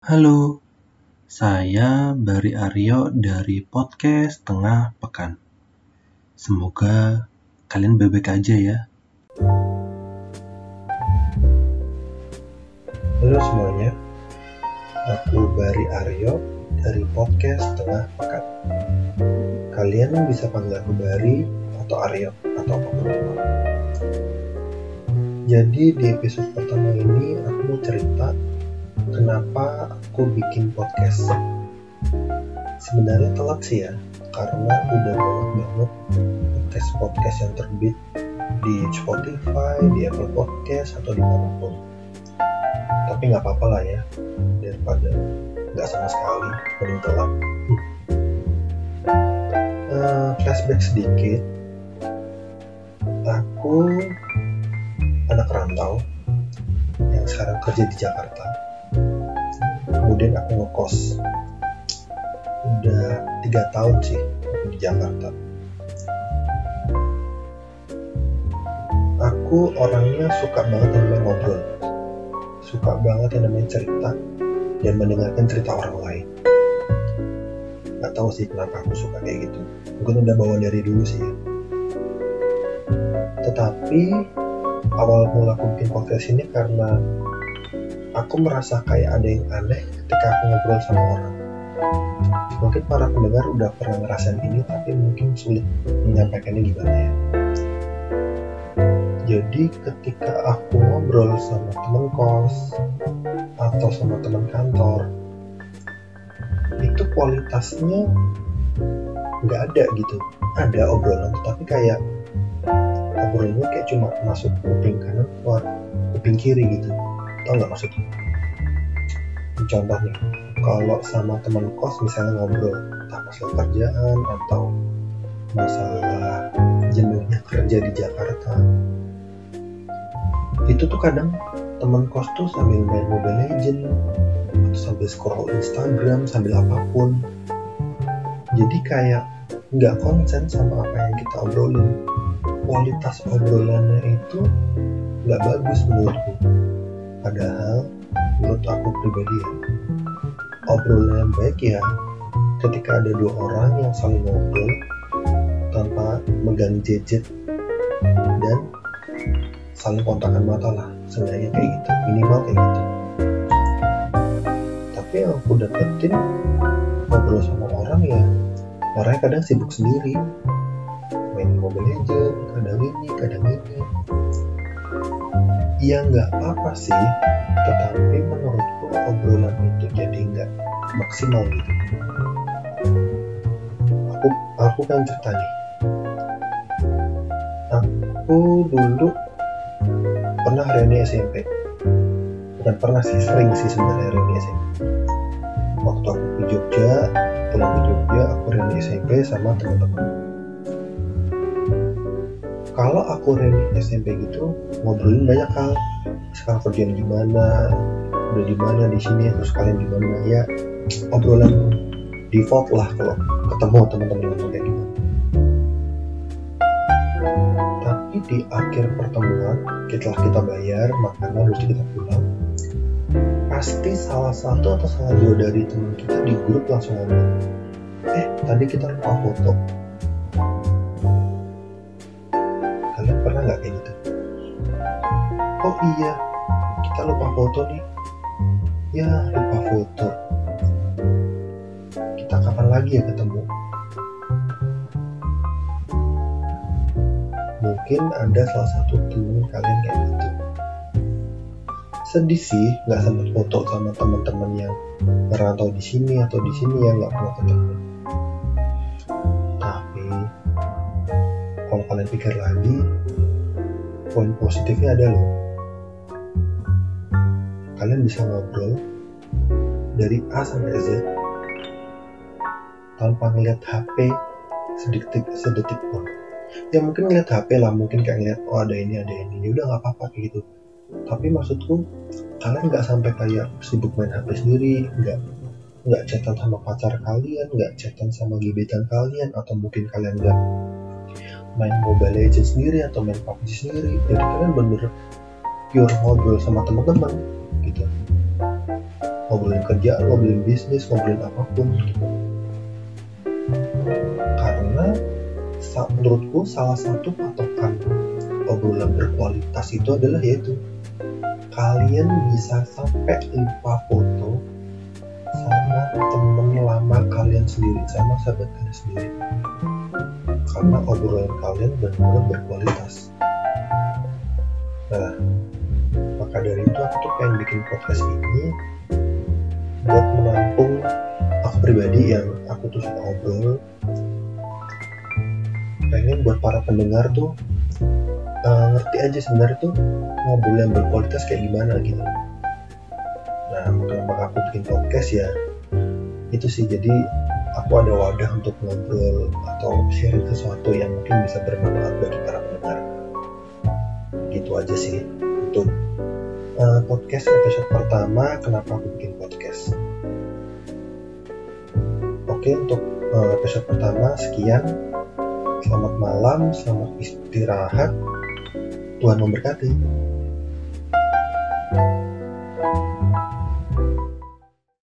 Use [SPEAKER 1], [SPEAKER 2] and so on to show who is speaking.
[SPEAKER 1] Halo, saya Bari Aryo dari podcast Tengah Pekan. Semoga kalian baik-baik aja ya.
[SPEAKER 2] Halo semuanya, aku Bari Aryo dari podcast Tengah Pekan. Kalian bisa panggil aku Bari atau Aryo atau apa pun. Jadi di episode pertama ini aku mau cerita kenapa aku bikin podcast. Sebenarnya telat sih ya, karena udah banyak banget podcast-podcast yang terbit di Spotify, di Apple Podcast, atau di mana pun. Tapi nggak apa-apa lah ya, daripada nggak sama sekali, mending telat. Uh, flashback sedikit, aku anak rantau yang sekarang kerja di Jakarta kemudian aku ngekos. Udah tiga tahun sih di Jakarta. Aku orangnya suka banget yang namanya ngobrol. Suka banget yang namanya cerita dan mendengarkan cerita orang lain. Gak tahu sih kenapa aku suka kayak gitu. Mungkin udah bawa dari dulu sih ya. Tetapi awal mula aku bikin podcast ini karena aku merasa kayak ada yang aneh ketika aku ngobrol sama orang. Mungkin para pendengar udah pernah ngerasain ini, tapi mungkin sulit menyampaikannya gimana ya. Jadi ketika aku ngobrol sama temen kos atau sama teman kantor, itu kualitasnya nggak ada gitu. Ada obrolan, tapi kayak obrolannya kayak cuma masuk kuping kanan keluar kuping kiri gitu tau nggak maksudnya contoh nih kalau sama teman kos misalnya ngobrol entah masalah kerjaan atau masalah jenuhnya kerja di Jakarta itu tuh kadang teman kos tuh sambil main Mobile Legend atau sambil scroll Instagram sambil apa pun. Jadi kayak nggak konsen sama apa yang kita obrolin. Kualitas obrolannya itu nggak bagus menurutku. Padahal menurut aku pribadi ya. Obrolan yang baik ya ketika ada dua orang yang saling ngobrol tanpa megang gadget dan saling kontakan mata lah seenggaknya kayak gitu minimal kayak gitu. Tapi yang aku dapetin ngobrol sama orang ya orangnya kadang sibuk sendiri. Main Mobile Legend kadang ini kadang ini ya nggak apa-apa sih. Tetapi menurutku obrolan itu jadi nggak maksimal gitu. Aku aku kan cerita nih. Aku dulu pernah reuni SMP bukan pernah sih sering sih sebenarnya reuni SMP waktu aku ke Jogja pulang ke Jogja aku reuni SMP sama teman-teman kalau aku reuni SMP gitu ngobrolin banyak hal. Sekarang kerjaan gimana udah di mana di sini terus kalian di mana ya. Obrolan default lah kalau ketemu teman-teman yang kayak gimana. Tapi di akhir pertemuan setelah kita bayar makanan terus kita pulang pasti salah satu atau salah dua dari teman kita di grup langsung ngomong eh tadi kita lupa foto oh iya. Kita lupa foto nih. Ya lupa foto. Kita kapan lagi ya ketemu? Mungkin ada salah satu temen kalian kayak gitu. Sedih sih nggak sempat foto sama teman-teman yang merantau di sini atau di sini yang nggak pernah ketemu. Tapi kalau kalian pikir lagi poin positifnya ada loh kalian bisa ngobrol dari A sampai Z tanpa ngeliat HP sedetik sedetik pun. Ya mungkin ngeliat HP lah mungkin kayak ngeliat oh ada ini ada ini. Ya udah nggak apa-apa kayak gitu. Tapi maksudku kalian nggak sampai kayak sibuk main HP sendiri nggak nggak chatan sama pacar kalian nggak chatan sama gebetan kalian atau mungkin kalian nggak main Mobile Legends sendiri atau main PUBG sendiri. Jadi kalian bener pure ngobrol sama teman-teman gitu. Ngobrolin kerjaan ngobrolin bisnis ngobrolin apa pun. Gitu karena menurutku salah satu patokan obrolan berkualitas itu adalah yaitu kalian bisa sampai lupa foto sama temen lama kalian sendiri sama sahabat kalian sendiri. Karena obrolan kalian benar-benar berkualitas. Nah maka dari itu aku tuh pengen bikin podcast ini buat menampung aku pribadi yang aku tuh suka ngobrol. Pengen buat para pendengar tuh uh, ngerti aja sebenarnya tuh ngobrol yang berkualitas kayak gimana gitu. Nah kenapa aku bikin podcast ya? Itu sih jadi aku ada wadah untuk ngobrol atau sharing sesuatu yang mungkin bisa bermanfaat bagi para pendengar. Gitu aja sih untuk uh, podcast episode pertama kenapa aku bikin podcast? Oke untuk uh, episode pertama sekian. Selamat malam selamat istirahat. Tuhan memberkati